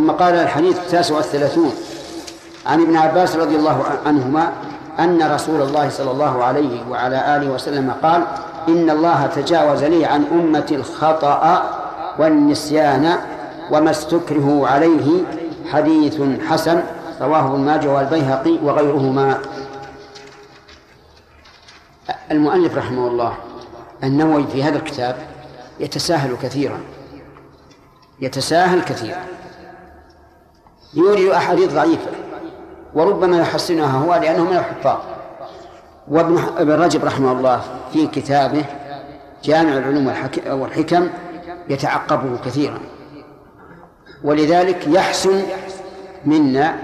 ثم قال الحديث التاسع والثلاثون عن ابن عباس رضي الله عنهما أن رسول الله صلى الله عليه وعلى آله وسلم قال إن الله تجاوز لي عن أمة الخطأ والنسيان وما استكرهوا عليه حديث حسن رواه ابن ماجه والبيهقي وغيرهما. المؤلف رحمه الله النووي في هذا الكتاب يتساهل كثيرا يتساهل كثيرا. يورد أحاديث ضعيفة وربما يحسنها هو لأنه من الحفاظ. وابن رجب رحمه الله في كتابه جامع العلوم والحكم يتعقبه كثيرا. ولذلك يحسن منا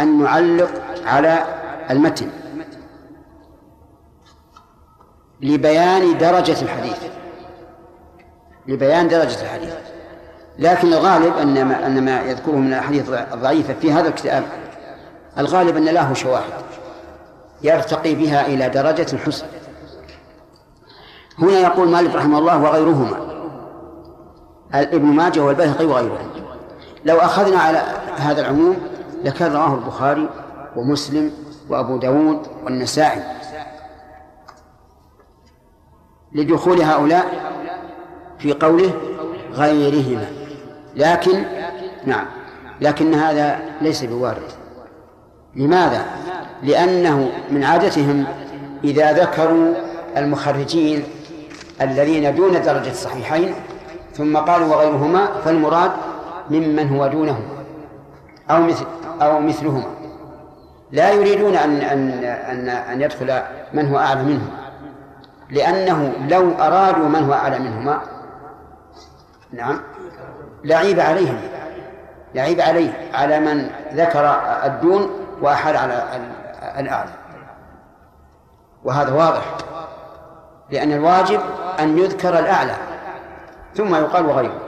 أن نعلق على المتن لبيان درجة الحديث. لبيان درجة الحديث. لكن الغالب أن ما, أن ما يذكره من الأحاديث الضعيفة في هذا الكتاب الغالب أن له شواهد. يرتقي بها إلى درجة الحسن هنا يقول مالك رحمه الله وغيرهما. ابن ماجه والبيهقي وغيرهم. لو أخذنا على هذا العموم لكان رواه البخاري ومسلم وأبو داود والنسائي. لدخول هؤلاء في قوله غيرهما. لكن نعم. لكن هذا ليس بوارد. لماذا؟ لأنه من عادتهم إذا ذكروا المخرجين الذين دون درجة الصحيحين ثم قالوا وغيرهما فالمراد ممن هو دونهم أو مثل أو مثلهما. لا يريدون أن أن أن أن يدخل من هو أعلى منهم. لأنه لو أرادوا من هو أعلى منهما نعم. لعيب عليهم. لعيب عليه على من ذكر الدون وأحال على الأعلى. وهذا واضح لأن الواجب أن يذكر الأعلى ثم يقال وغيره.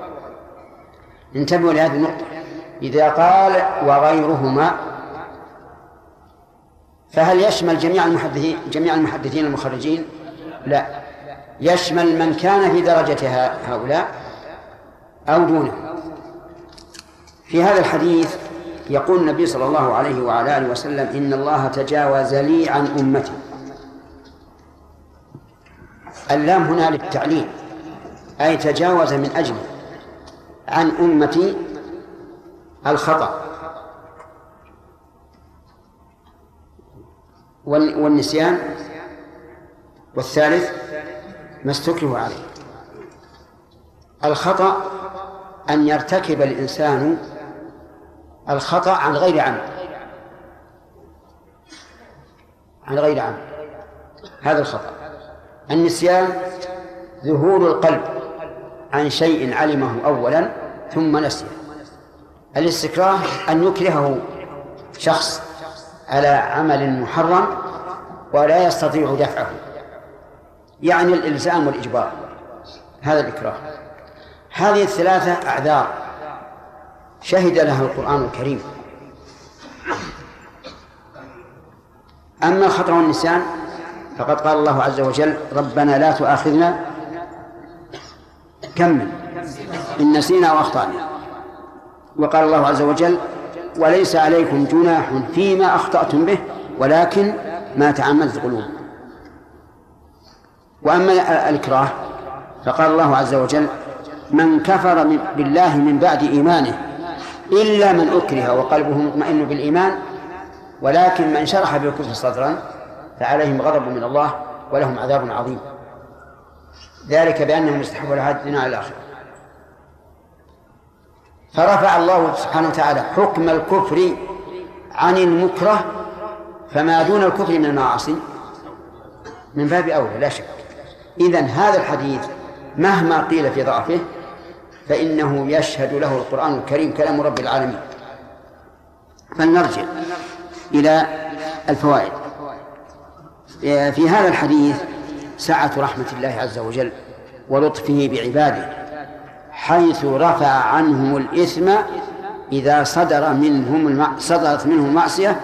انتبهوا لهذه النقطة. إذا قال وغيرهما فهل يشمل جميع المحدثين جميع المحدثين المخرجين؟ لا. يشمل من كان في درجة هؤلاء؟ أو دونه. في هذا الحديث يقول النبي صلى الله عليه وعلى آله وسلم إن الله تجاوز لي عن أمتي. اللام هنا للتعليم أي تجاوز من أجل عن أمتي الخطأ. والنسيان. والثالث ما استكره عليه. الخطأ أن يرتكب الإنسان الخطأ عن غير عمد عن غير عمد هذا الخطأ. النسيان ذهول القلب عن شيء علمه أولا ثم نسيه. الاستكراه أن يكرهه شخص على عمل محرم ولا يستطيع دفعه. يعني الإلزام والإجبار. هذا الإكراه. هذه الثلاثة أعذار. شهد لها القرآن الكريم. أما الخطأ والنسيان فقد قال الله عز وجل ربنا لا تؤاخذنا كمل إن نسينا أو أخطأنا وقال الله عز وجل وليس عليكم جناح فيما أخطأتم به ولكن ما تعمدت قلوب وأما الإكراه فقال الله عز وجل من كفر بالله من بعد إيمانه إلا من أكره وقلبه مطمئن بالإيمان ولكن من شرح بالكفر صدرا فعليهم غضب من الله ولهم عذاب عظيم. ذلك بأنهم استحبوا الدنيا على الآخرة فرفع الله سبحانه وتعالى حكم الكفر عن المكره فما دون الكفر من المعاصي من باب أولى لا شك. إذن هذا الحديث مهما قيل في ضعفه فإنه يشهد له القرآن الكريم كلام رب العالمين. فلنرجع إلى الفوائد. في هذا الحديث سعة رحمة الله عز وجل ولطفه بعباده حيث رفع عنهم الإثم إذا صدر منهم الم... صدرت منهم المعصية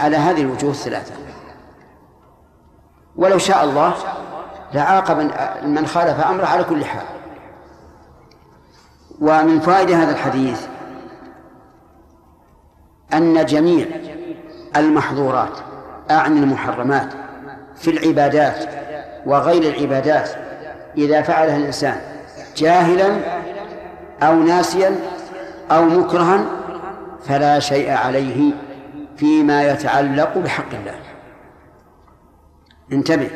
على هذه الوجوه الثلاثة. ولو شاء الله لعاقب من خالف أمره على كل حال. ومن فائدة هذا الحديث أن جميع المحظورات أعني المحرمات في العبادات وغير العبادات إذا فعلها الإنسان جاهلا أو ناسيا أو مكرها فلا شيء عليه فيما يتعلق بحق الله. انتبه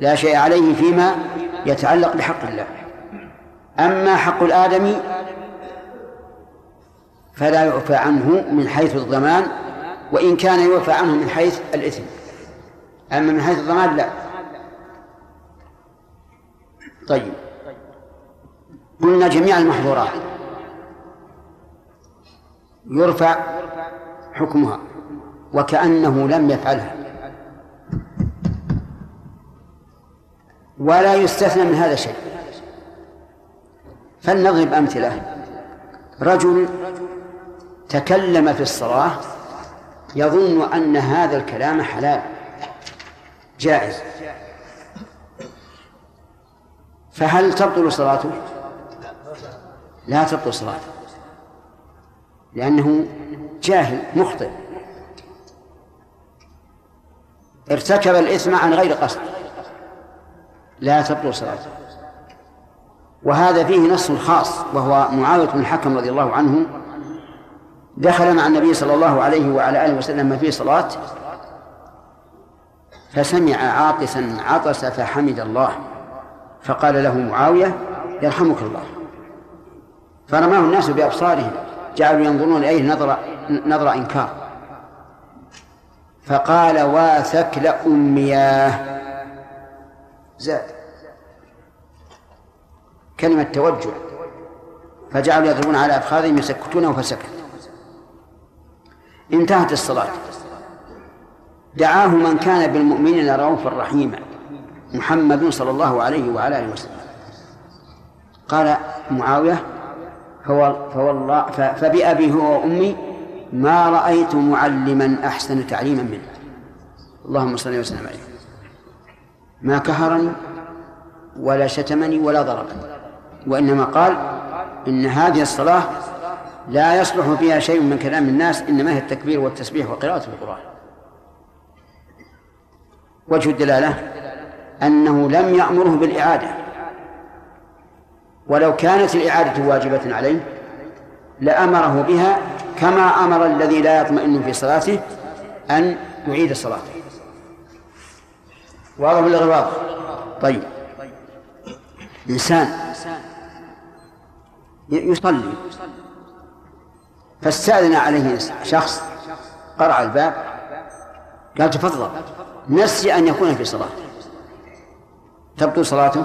لا شيء عليه فيما يتعلق بحق الله. أما حق الآدمي فلا يعفى عنه من حيث الضمان وإن كان يعفى عنه من حيث الإثم. أما من حيث الضمان لا. طيب. قلنا جميع المحظورات. يرفع حكمها وكأنه لم يفعلها. ولا يستثنى من هذا شيء. فلنضرب أمثلة. رجل تكلم في الصلاة يظن أن هذا الكلام حلال. جائز. فهل تبطل صلاته؟ لا تبطل صلاته. لأنه جاهل مخطئ. ارتكب الإثم عن غير قصد. لا تبطل صلاته. وهذا فيه نص خاص وهو معاوية بن الحكم رضي الله عنه دخل مع النبي صلى الله عليه وعلى آله وسلم في صلاة فسمع عاطسا عطس فحمد الله فقال له معاوية يرحمك الله. فرماه الناس بأبصارهم جعلوا ينظرون إليه نظر نظر إنكار. فقال واثكل أمياه زاد. كلمة توجه. فجعلوا يضربون على أفخاذهم يسكتونه فسكت. انتهت الصلاة. دعاه من كان بالمؤمنين رؤوفا رحيما محمد صلى الله عليه وعلى آله وسلم. قال معاوية فوالله فبأبي هو وأمي ما رأيت معلما أحسن تعليما منه. اللهم صل وسلم عليه. ما كهرني ولا شتمني ولا ضربني. وإنما قال إن هذه الصلاة لا يصلح فيها شيء من كلام الناس إنما هي التكبير والتسبيح وقراءة القرآن. وجه الدلالة أنه لم يأمره بالإعادة. ولو كانت الإعادة واجبة عليه لأمره بها كما أمر الذي لا يطمئن في صلاته أن يعيد صلاته. واضح ولا غير واضح؟ طيب. إنسان يصلي. فاستأذن عليه شخص قرع الباب قال تفضل. نسي أن يكون في صلاة. تبطل صلاته؟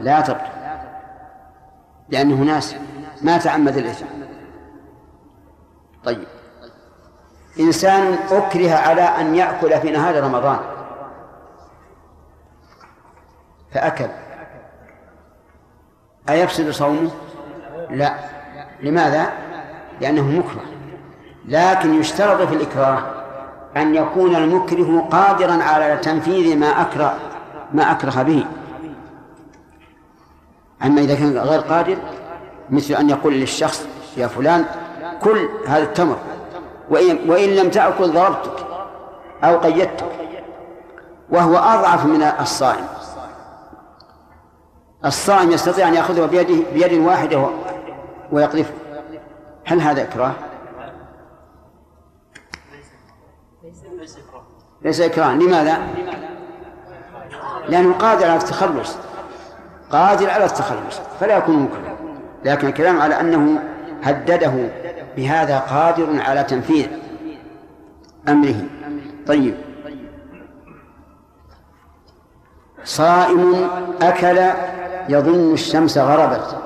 لا تبطل. لأنه ناس. ما تعمد الإثم. طيب. إنسان أكره على أن يأكل في نهار رمضان. فأكل. أيفسد صومه؟ لا. لماذا؟ لأنه مكره. لكن يشترط في الإكراه أن يكون المكره قادرا على تنفيذ ما أكره ما أكره به. أما إذا كان غير قادر مثل أن يقول للشخص يا فلان كل هذا التمر وإن, وإن لم تأكل ضربتك أو قيدتك وهو أضعف من الصائم. الصائم يستطيع أن يأخذه بيده بيد واحدة ويقذفه هل هذا إكراه؟ ليس إكراه. لماذا؟ لأنه قادر على التخلص. قادر على التخلص. فلا يكون مكرها. لكن الكلام على أنه هدده بهذا قادر على تنفيذ أمره. طيب. صائم أكل يظن الشمس غربت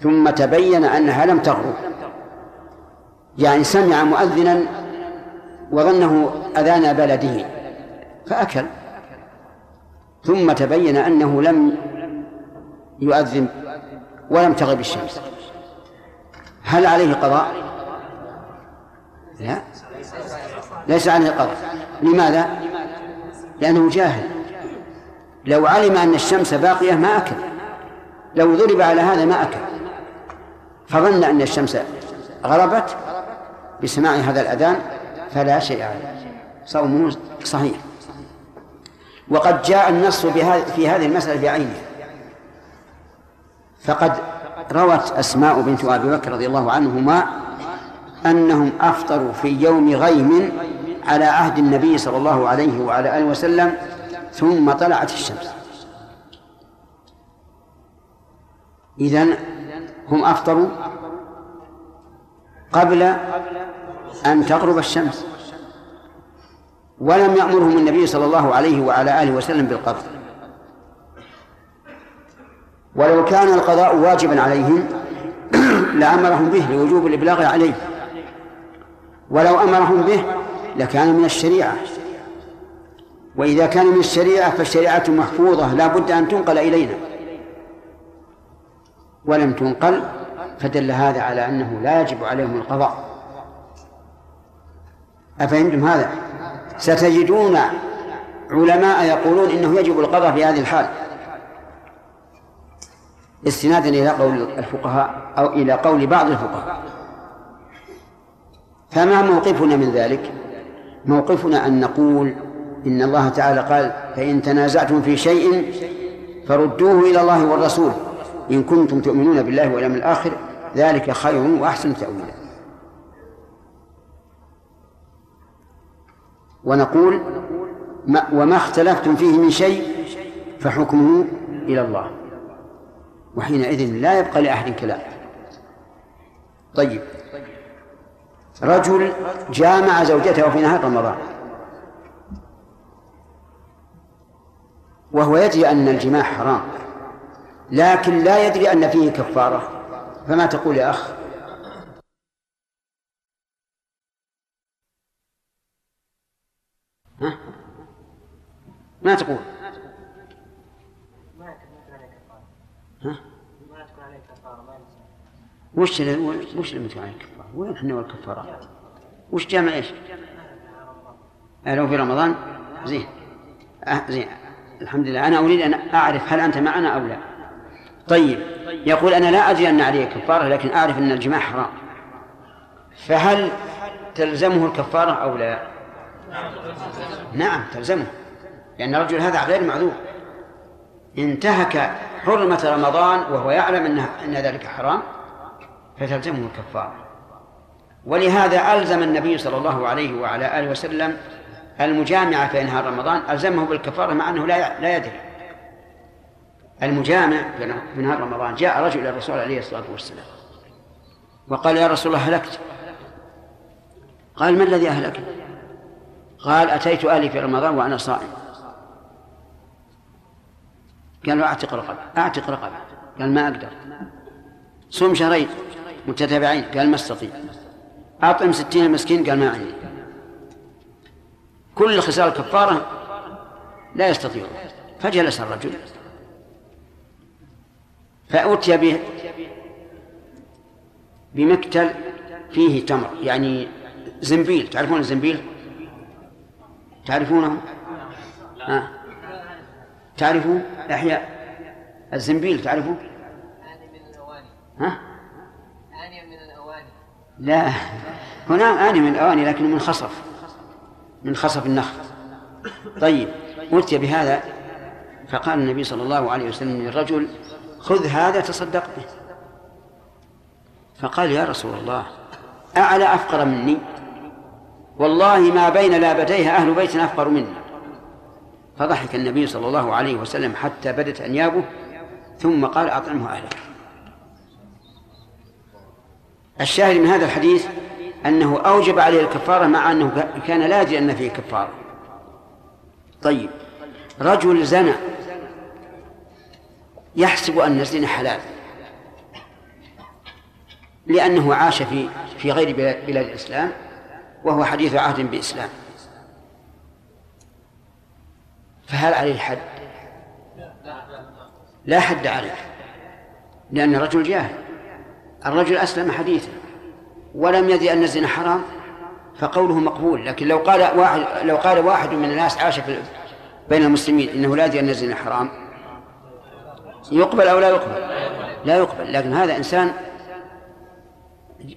ثم تبين أنها لم تغرب. يعني سمع مؤذنا وظنه أذان بلده فأكل. ثم تبين أنه لم يؤذن ولم تغرب الشمس. هل عليه قضاء؟ لا. ليس عليه قضاء. لماذا؟ لأنه جاهل. لو علم أن الشمس باقية ما أكل. لو ضرب على هذا ما أكل. فظن أن الشمس غربت بسماع هذا الأذان فلا شيء عليه. صومه صحيح. وقد جاء النص في هذه المسألة بعينها فقد روت أسماء بنت أبي بكر رضي الله عنهما أنهم أفطروا في يوم غيم على عهد النبي صلى الله عليه وعلى آله وسلم ثم طلعت الشمس. إذن هم أفطروا قبل أن تغرب الشمس ولم يأمرهم النبي صلى الله عليه وعلى آله وسلم بالقبض ولو كان القضاء واجبا عليهم لأمرهم به لوجوب الإبلاغ عليه. ولو أمرهم به لكان من الشريعة. وإذا كان من الشريعة فالشريعة محفوظة لا بد أن تنقل إلينا. ولم تنقل فدل هذا على أنه لا يجب عليهم القضاء. أفهمتم هذا؟ ستجدون علماء يقولون إنه يجب القضاء في هذه الحال. استنادا إلى قول الفقهاء أو إلى قول بعض الفقهاء. فما موقفنا من ذلك؟ موقفنا أن نقول إن الله تعالى قال فإن تنازعتم في شيء فردوه إلى الله والرسول. إن كنتم تؤمنون بالله واليوم الآخر ذلك خير وأحسن تأويلا. ونقول ما وما اختلفتم فيه من شيء فحكمه إلى الله. وحينئذ لا يبقى لأحد كلام. طيب. رجل جامع زوجته في نهار رمضان. وهو يدري أن الجماع حرام. لكن لا يدري أن فيه كفارة فما تقول يا أخ ها؟ ما تقول ها؟ وش وش اللي تكون عليه الكفارة؟ وين إحنا والكفارة؟ وش جامع إيش؟ لو في رمضان زين أه زين الحمد لله أنا أريد أن أعرف هل أنت معنا أو لا طيب. يقول أنا لا أدري أن عليه كفارة لكن أعرف أن الجماع حرام. فهل تلزمه الكفارة أو لا؟ نعم تلزمه لأن الرجل هذا غير معذور. انتهك حرمة رمضان وهو يعلم أن ذلك حرام فتلزمه الكفارة. ولهذا ألزم النبي صلى الله عليه وعلى آله وسلم المجامع في نهار رمضان ألزمه بالكفارة مع أنه لا لا يدري. المجامع في نهار رمضان جاء رجل إلى الرسول عليه الصلاة والسلام وقال يا رسول الله هلكت. قال ما الذي أهلك قال أتيت أهلي في رمضان وأنا صائم. قال أعتق رقبة أعتق رقبة. قال ما أقدر. صوم شهرين متتابعين. قال ما أستطيع. أطعم ستين مسكين. قال ما عندي كل خصال الكفارة لا يستطيع فجلس الرجل فأتي به بمكتل فيه تمر يعني زنبيل تعرفون الزنبيل؟ تعرفونه؟ ها؟ تعرفوا أحياء؟ الزنبيل تعرفوا؟ الأواني. ها؟ لا. هنا آني من الأواني لكن من خصف. من خصف النخل. طيب أتي بهذا فقال النبي صلى الله عليه وسلم للرجل خذ هذا تصدق به. فقال يا رسول الله أعلى أفقر مني؟ والله ما بين لابتيها أهل بيت أفقر مني. فضحك النبي صلى الله عليه وسلم حتى بدت أنيابه ثم قال أطعمه أهلك. الشاهد من هذا الحديث أنه أوجب عليه الكفارة مع أنه كان لا يدري أن فيه كفارة. طيب رجل زنى يحسب أن الزنا حلال. لأنه عاش في في غير بلاد الإسلام وهو حديث عهد بإسلام. فهل عليه الحد؟ لا حد عليه لأن الرجل جاهل. الرجل أسلم حديثا. ولم يدري أن الزنا حرام فقوله مقبول. لكن لو قال واحد لو قال واحد من الناس عاش في بين المسلمين إنه لا يدري أن الزنا حرام يقبل أو لا يقبل؟ لا يقبل لكن هذا إنسان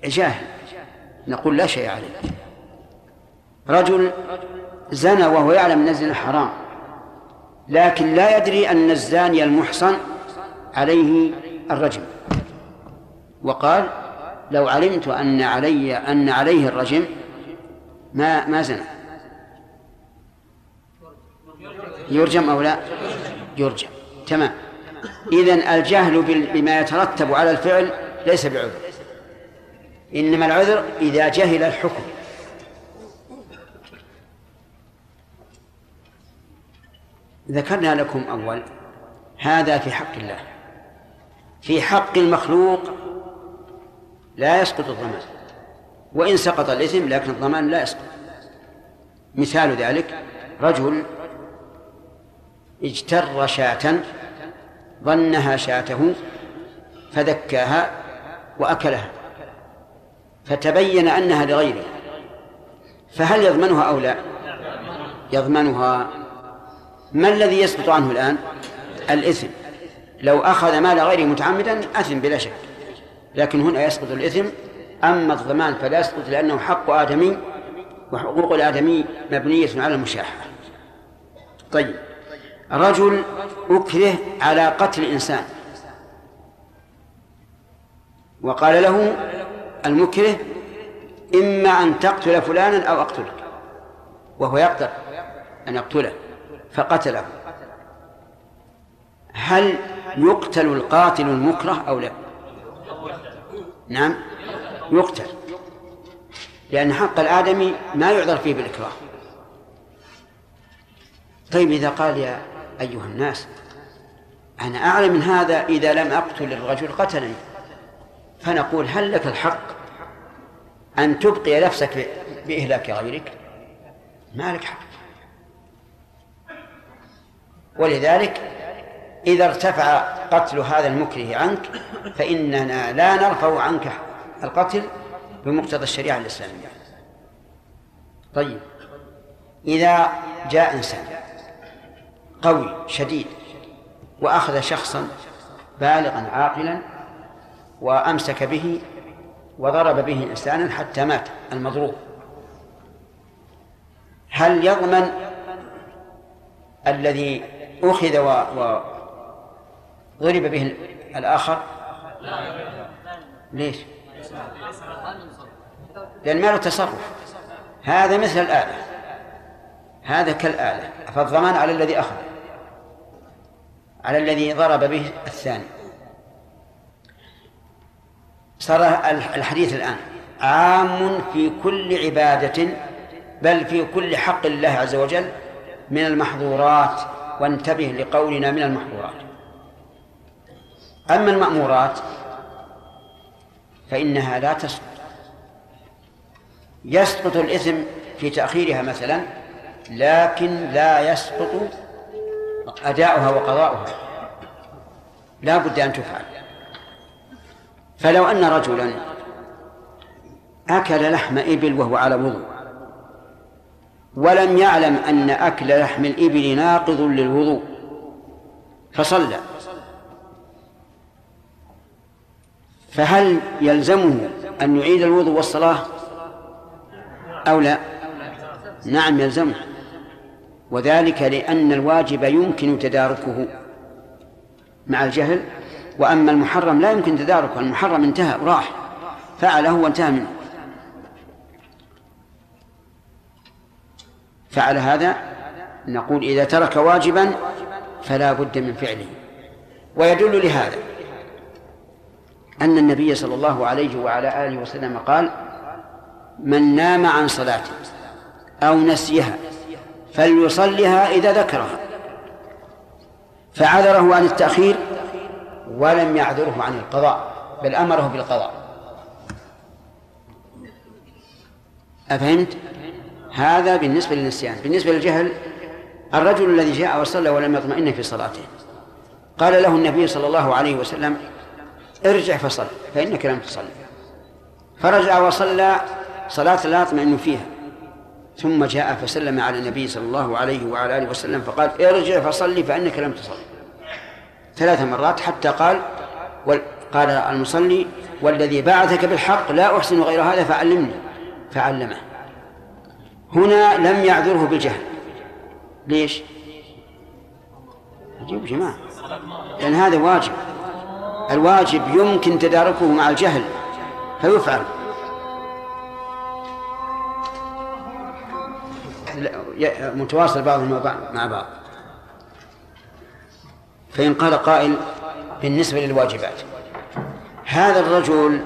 جاهل. نقول لا شيء عليه. رجل زنى وهو يعلم أن الزنا حرام لكن لا يدري أن الزاني المحصن عليه الرجم. وقال لو علمت أن علي أن عليه الرجم ما ما زنى. يرجم أو لا؟ يرجم. تمام. إذن الجهل بما يترتب على الفعل ليس بعذر. إنما العذر إذا جهل الحكم. ذكرنا لكم أول هذا في حق الله. في حق المخلوق لا يسقط الضمان. وإن سقط الإثم لكن الضمان لا يسقط. مثال ذلك رجل اجتر شاة ظنها شاته فذكاها وأكلها فتبين أنها لغيره. فهل يضمنها أو لا؟ يضمنها. ما الذي يسقط عنه الآن؟ الإثم. لو أخذ مال غيره متعمدا أثم بلا شك. لكن هنا يسقط الإثم. أما الضمان فلا يسقط لأنه حق آدمي وحقوق الآدمي مبنية على المشاحة. طيب. رجل أكره على قتل إنسان. وقال له المكره إما أن تقتل فلانا أو أقتلك. وهو يقدر أن يقتله فقتله. هل يقتل القاتل المكره أو لا؟ نعم يقتل. لأن حق الآدمي ما يعذر فيه بالإكراه. طيب إذا قال يا أيها الناس. أنا أعلم من هذا إذا لم أقتل الرجل قتلني. فنقول هل لك الحق أن تبقي نفسك بإهلاك غيرك؟ ما لك حق. ولذلك إذا ارتفع قتل هذا المكره عنك فإننا لا نرفع عنك القتل بمقتضى الشريعة الإسلامية. طيب. إذا جاء إنسان قوي شديد. وأخذ شخصا بالغا عاقلا وأمسك به وضرب به إنسانا حتى مات المضروب هل يضمن الذي أخذ وضرب به الآخر؟ ليش؟ لأن ما له تصرف. هذا مثل الآلة. هذا كالآلة. فالضمان على الذي أخذ؟ على الذي ضرب به الثاني. صار الحديث الآن. عام في كل عبادة بل في كل حق الله عز وجل من المحظورات وانتبه لقولنا من المحظورات. أما المأمورات فإنها لا تسقط. يسقط الإثم في تأخيرها مثلا لكن لا يسقط أداؤها وقضاؤها. لا بد أن تفعل. فلو أن رجلا أكل لحم إبل وهو على وضوء ولم يعلم أن أكل لحم الإبل ناقض للوضوء فصلى. فهل يلزمه أن يعيد الوضوء والصلاة أو لا؟ نعم يلزمه. وذلك لأن الواجب يمكن تداركه مع الجهل وأما المحرم لا يمكن تداركه المحرم انتهى وراح فعله وانتهى منه. فعل هذا نقول إذا ترك واجبا فلا بد من فعله. ويدل لهذا أن النبي صلى الله عليه وعلى آله وسلم قال من نام عن صلاة أو نسيها فليصلها إذا ذكرها. فعذره عن التأخير ولم يعذره عن القضاء بل أمره بالقضاء. أفهمت؟ هذا بالنسبة للنسيان. بالنسبة للجهل الرجل الذي جاء وصلى ولم يطمئن في صلاته. قال له النبي صلى الله عليه وسلم ارجع فصل فإنك لم تصلي. فرجع وصلى صلاة لا يطمئن فيها. ثم جاء فسلم على النبي صلى الله عليه وعلى آله وسلم فقال ارجع فصلي فإنك لم تصلي. ثلاث مرات حتى قال قال المصلي والذي بعثك بالحق لا أحسن غير هذا فعلمني فعلمه. هنا لم يعذره بالجهل. ليش؟ عجيب جماعة. لأن هذا واجب. الواجب يمكن تداركه مع الجهل فيفعل. متواصل بعضهم مع بعض. فإن قال قائل بالنسبة للواجبات. هذا الرجل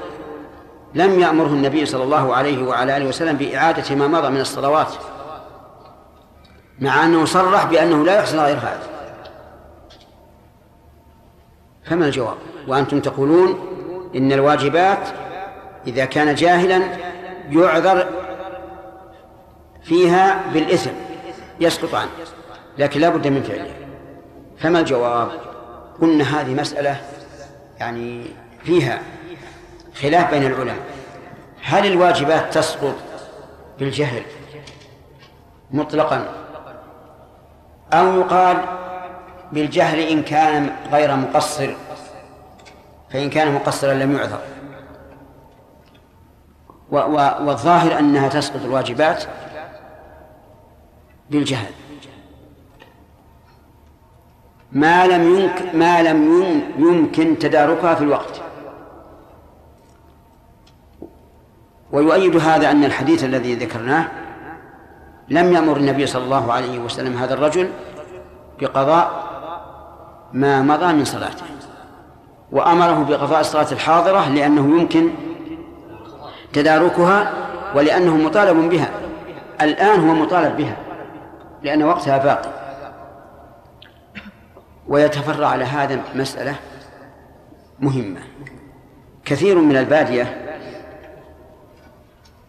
لم يأمره النبي صلى الله عليه وعلى آله وسلم بإعادة ما مضى من الصلوات مع أنه صرح بأنه لا يحسن غير هذا. فما الجواب؟ وأنتم تقولون إن الواجبات إذا كان جاهلا يعذر فيها بالإثم يسقط عنه لكن لا بد من فعله فما الجواب؟ قلنا هذه مسألة يعني فيها خلاف بين العلماء. هل الواجبات تسقط بالجهل مطلقا؟ أو يقال بالجهل إن كان غير مقصر فإن كان مقصرا لم يعذر. والظاهر أنها تسقط الواجبات بالجهل ما لم يمكن ما لم يمكن تداركها في الوقت. ويؤيد هذا أن الحديث الذي ذكرناه لم يأمر النبي صلى الله عليه وسلم هذا الرجل بقضاء ما مضى من صلاته وأمره بقضاء الصلاة الحاضرة لأنه يمكن تداركها ولأنه مطالب بها. الآن هو مطالب بها. لأن وقتها باقي. ويتفرع على هذا مسألة مهمة. كثير من البادية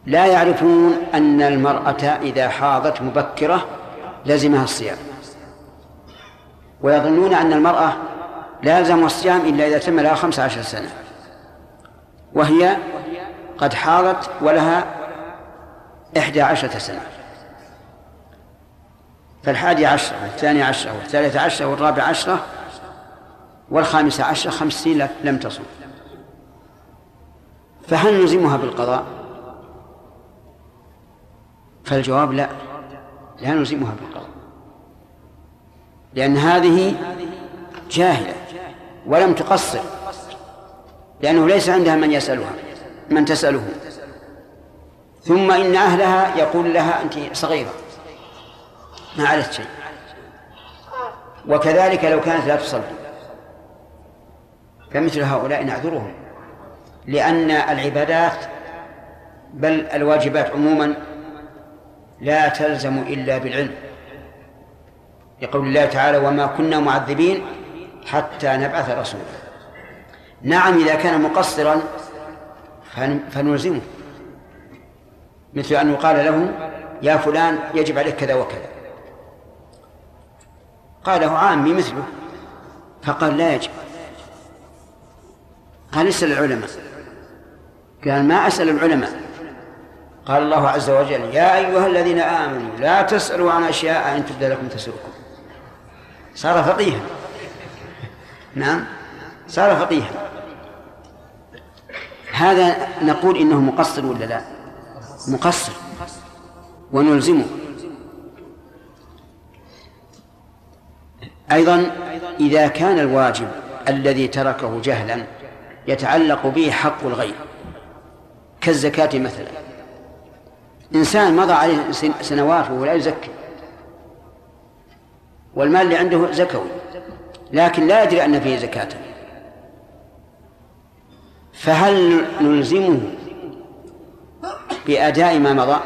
لا يعرفون أن المرأة إذا حاضت مبكرة لزمها الصيام. ويظنون أن المرأة لا يلزم الصيام إلا إذا تم لها خمس عشر سنة. وهي قد حاضت ولها إحدى عشرة سنة. فالحادي عشرة والثانية عشرة والثالثة عشرة والرابعة عشرة والخامسة عشرة خمس سنين لم تصم. فهل نلزمها بالقضاء؟ فالجواب لا لا نلزمها بالقضاء. لأن هذه جاهلة ولم تقصر لأنه ليس عندها من يسألها من تسأله. ثم إن أهلها يقول لها أنت صغيرة. ما عليك شيء. وكذلك لو كانت لا تصلي. فمثل هؤلاء نعذرهم. لأن العبادات بل الواجبات عموما لا تلزم إلا بالعلم. لقول الله تعالى وما كنا معذبين حتى نبعث رسولا. نعم إذا كان مقصرا فنلزمه. مثل أن يقال له يا فلان يجب عليك كذا وكذا. قاله عامي مثله فقال لا يجب. قال اسأل العلماء. قال ما أسأل العلماء؟ قال الله عز وجل يا أيها الذين آمنوا لا تسألوا عن أشياء إن تبدى لكم تسؤكم. صار فقيها. نعم صار فقيها. هذا نقول إنه مقصر ولا لا؟ مقصر. ونلزمه. أيضا إذا كان الواجب الذي تركه جهلا يتعلق به حق الغير كالزكاة مثلا. إنسان مضى عليه سنوات وهو لا يزكي والمال اللي عنده زكوي لكن لا يدري أن فيه زكاة. فهل نلزمه بأداء ما مضى؟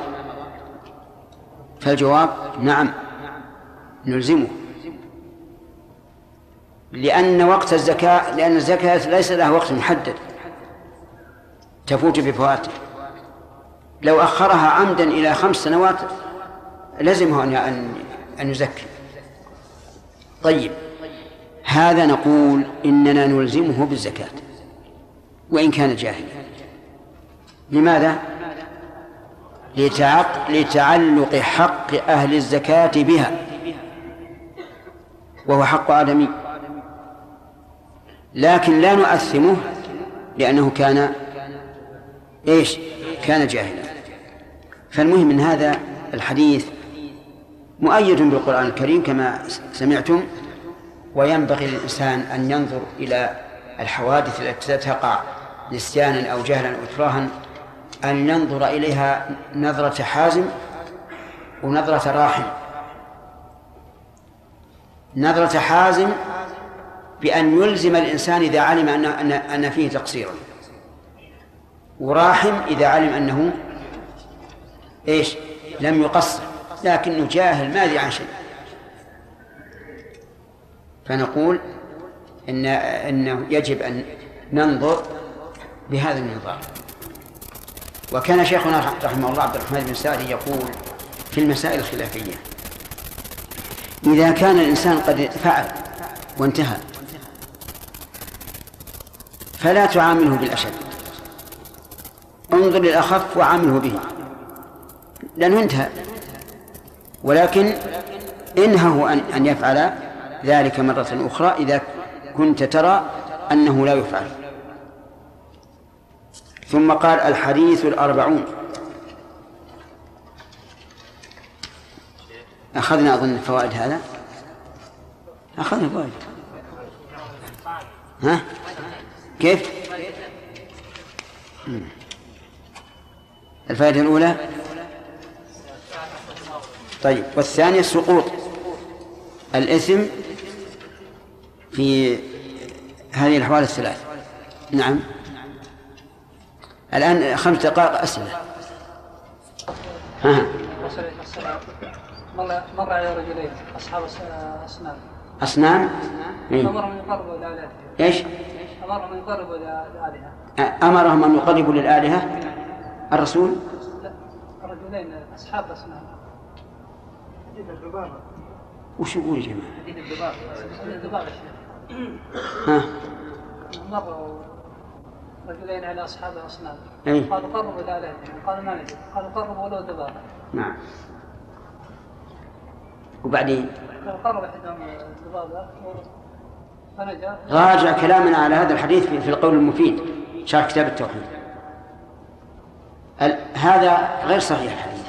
فالجواب نعم نلزمه. لأن وقت الزكاة لأن الزكاة ليس لها وقت محدد. تفوت بفواته لو أخرها عمدا إلى خمس سنوات لزمه أن أن يزكي. طيب. هذا نقول إننا نلزمه بالزكاة وإن كان جاهلا. لماذا؟ لتعق لتعلق حق أهل الزكاة بها وهو حق آدمي. لكن لا نؤثمه لأنه كان إيش؟ كان جاهلا. فالمهم من هذا الحديث مؤيد بالقرآن الكريم كما سمعتم وينبغي للإنسان أن ينظر إلى الحوادث التي تقع نسيانا أو جهلا أو إكراها أن ينظر إليها نظرة حازم ونظرة راحم. نظرة حازم بأن يلزم الإنسان إذا علم أن أن أن فيه تقصيرا. وراحم إذا علم أنه إيش؟ لم يقصر. لكنه جاهل ما أدري عن شيء. فنقول إن إنه يجب أن ننظر بهذا النظام. وكان شيخنا رحمه الله عبد الرحمن بن سعدي يقول في المسائل الخلافية إذا كان الإنسان قد فعل وانتهى فلا تعامله بالأشد. انظر للأخف وعامله به. لأنه انتهى. ولكن إنهه أن أن يفعل ذلك مرة أخرى إذا كنت ترى أنه لا يفعل. ثم قال الحديث الأربعون. أخذنا أظن فوائد هذا؟ أخذنا فوائد ها؟ كيف؟ الفائدة الأولى؟ طيب والثانية سقوط. الإثم في هذه الأحوال الثلاث. نعم. الآن خمس دقائق أسئلة. ها مر على رجلين أصحاب أصنام أصنام. أمرهم يقربوا الآلهة إيش؟ أمرهم أن يقربوا الآلهة. أمرهم أن يقربوا للآلهة؟ الرسول؟ لا رجلين أصحاب أصنام وش يقول يا جماعة؟ حديث الدباغ يا شيخ. ها؟ مروا رجلين على أصحاب الأصنام. إيه. قالوا قربوا الآلهة. قالوا ما ندري. قالوا قربوا ولو دباغ نعم. وبعدين؟ قالوا قرب أحدهم فنجا راجع كلامنا على هذا الحديث في القول المفيد شرح كتاب التوحيد. ال- هذا غير صحيح الحديث.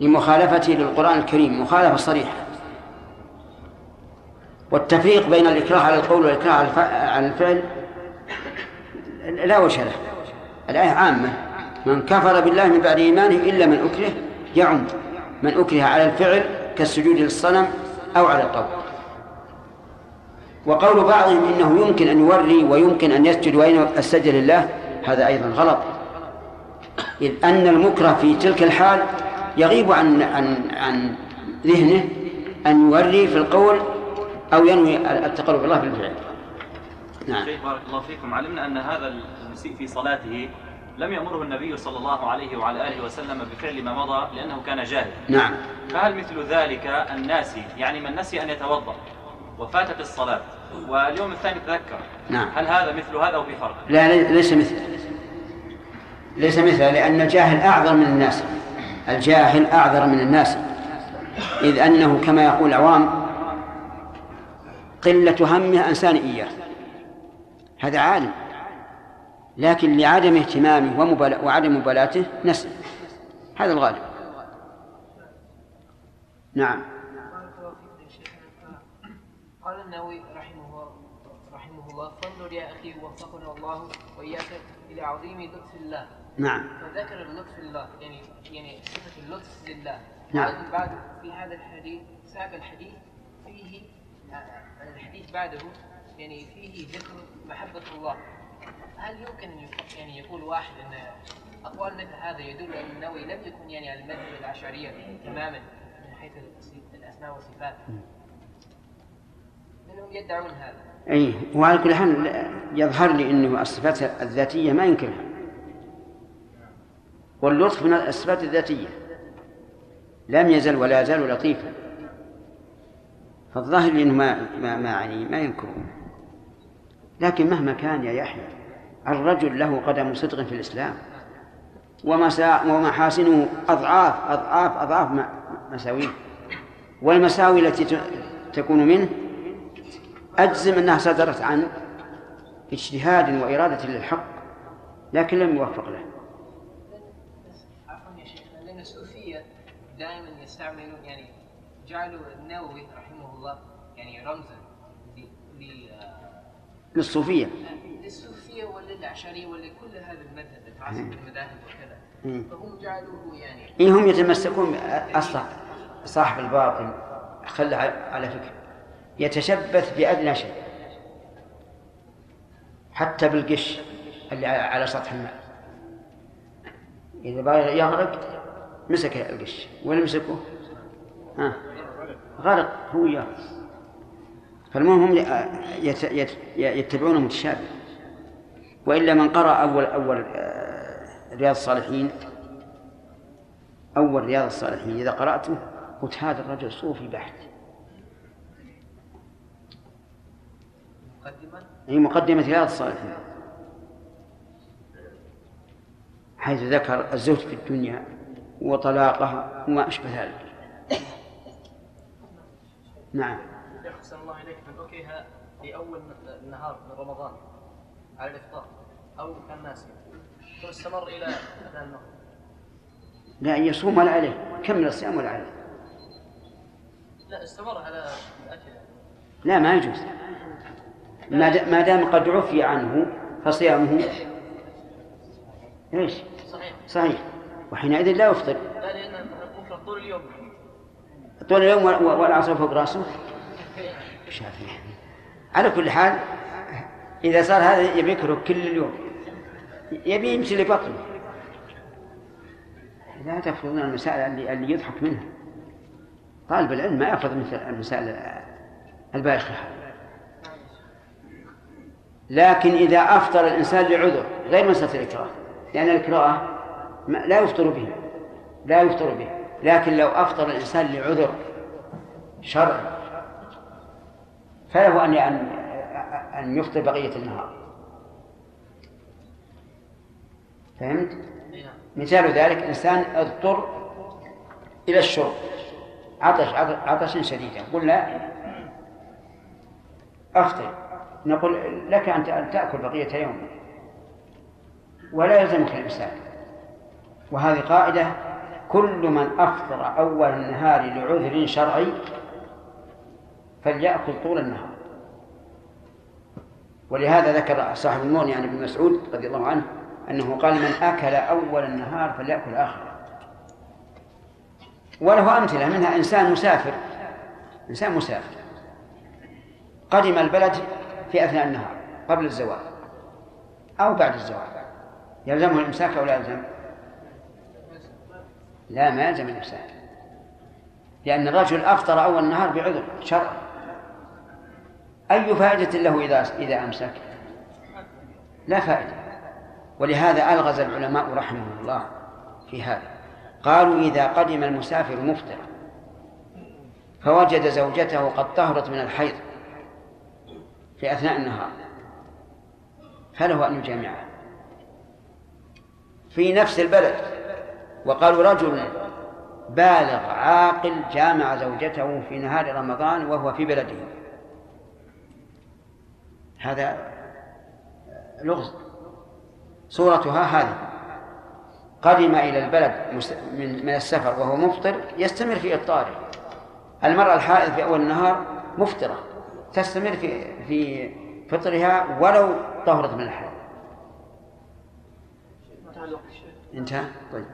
لمخالفته للقرآن الكريم مخالفة صريحة. والتفريق بين الإكراه على القول والإكراه على الفعل لا وجه له. الآية عامة. من كفر بالله من بعد إيمانه إلا من أكره يعم. من أكره على الفعل كالسجود للصنم أو على القول وقول بعضهم إنه يمكن أن يوري ويمكن أن يسجد وين السجد لله هذا أيضا غلط. إذ أن المكره في تلك الحال يغيب عن عن عن ذهنه أن يوري في القول أو ينوي التقرب الله بالفعل. نعم. شيخ بارك الله فيكم علمنا أن هذا المسيء في صلاته لم يأمره النبي صلى الله عليه وعلى آله وسلم بفعل ما مضى لأنه كان جاهل. نعم. فهل مثل ذلك الناسي يعني من نسي أن يتوضأ؟ وفاتت الصلاة. واليوم الثاني تذكر. نعم. هل هذا مثل هذا أو في فرق؟ لا لي- ليس مثله ليس مثله لأن الجاهل أعذر من الناس. الجاهل أعذر من الناس. إذ أنه كما يقول العوام قلة همه أنسان إياه. هذا عالم. لكن لعدم اهتمامه ومبالا- وعدم مبالاته نسي هذا الغالب. نعم بارك الله فيك يا شيخنا قال النووي رحمه الله رحمه يا أخي وفقنا الله وإياك إلى عظيم لطف الله. نعم. فذكر اللطف الله يعني يعني صفة اللطف لله. نعم. بعد- في هذا الحديث ساق الحديث فيه الحديث بعده يعني فيه ذكر محبة الله. هل يمكن يق- يعني يقول واحد أن أقوال مثل هذا يدل ان النووي لم يكن يعني على المذهب الاشعريه تماما من حيث الأسماء والصفات؟ منهم يدعون هذا. أي وعلى كل حال يظهر لي أنه الصفات الذاتية ما ينكرها واللطف من الصفات الذاتية لم يزل ولا يزال لطيفا. فالظاهر أنه ما ما ما يعني ما ينكره لكن مهما كان يا يحيى الرجل له قدم صدق في الإسلام. ومسا ومحاسنه أضعاف أضعاف م- مساويه والمساوي التي تكون منه أجزم أنها صدرت عن اجتهاد وإرادة للحق لكن لم يوفق له. عفوا يا شيخ لأن الصوفيه دائما يستعملون يعني جعلوا النووي رحمه الله يعني رمزا للصوفية. للصوفية وللاشعريه ولكل هذا المذهب العصر المذاهب وكذا. مم. فهم جعلوه يعني إيه هم يتمسكون أصلا صاحب الباطل خلى على فكرة. يتشبث بأدنى شيء حتى بالقش اللي على سطح الماء. إذا بغى يغرق مسك القش. ولا مسكه؟ ها غرق هو إياه فالمهم هم يت- يت- يتبعون المتشابه وإلا من قرأ أول أول آه، رياض الصالحين أول رياض الصالحين إذا قرأته قلت هذا الرجل صوفي بحت. مقدما هي مقدمة رياض الصالحين حيث ذكر الزهد في الدنيا وطلاقها وما أشبه ذلك. نعم. أحسن الله إليك. من أكره في أول النهار من رمضان على الإفطار أو كان ناسيا. ثم استمر إلى أذان المغرب. لا يصوم ولا عليه. كمل الصيام ولا عليه. لا استمر على الأكل. لا ما يجوز. ما دا- ما دام قد عفي عنه فصيامه إيش؟ صحيح. صحيح. وحينئذ لا يفطر. لا بكرة طول اليوم. طول اليوم وال- والعصر فوق رأسه. شافي. على كل حال إذا صار هذا يبي يكره كل اليوم. يبي يمشي لبطنه. لا تفرضون المسائل اللي, اللي يضحك منها. طالب العلم ما يفرض مثل المسائل البايخة لكن إذا أفطر الإنسان لعذر غير مسألة الإكراه. لأن الإكراه لا يفطر به لا يفطر به. لكن لو أفطر الإنسان لعذر شرعي فله أن أن يفطر بقية النهار. فهمت؟ مثال ذلك إنسان اضطر إلى الشرب. عطش عطش شديدا. قلنا أفطر. نقول لك أن تأكل بقية يومك ولا يلزمك الإمساك. وهذه قاعدة كل من أفطر أول النهار لعذر شرعي فليأكل طول النهار. ولهذا ذكر صاحب المغني عن ابن مسعود رضي الله عنه أنه قال من أكل أول النهار فليأكل آخره وله أمثلة منها إنسان مسافر. إنسان مسافر. قدم البلد في أثناء النهار قبل الزوال أو بعد الزوال يلزمه الإمساك أو لا يلزم؟ لا ما يلزم الإمساك. لأن الرجل أفطر أول النهار بعذر شرعي أي فائدة له إذا إذا أمسك؟ لا فائدة. ولهذا ألغز العلماء رحمهم الله في هذا. قالوا إذا قدم المسافر مفطرا فوجد زوجته قد طهرت من الحيض. في أثناء النهار فله أن يجامعها في نفس البلد وقالوا رجل بالغ عاقل جامع زوجته في نهار رمضان وهو في بلده. هذا لغز. صورتها هذه. قدم إلى البلد من السفر وهو مفطر يستمر في إفطاره. المرأة الحائض في أول النهار مفطرة. تستمر في في فطرها ولو طهرت من الحيض انتهى؟ طيب.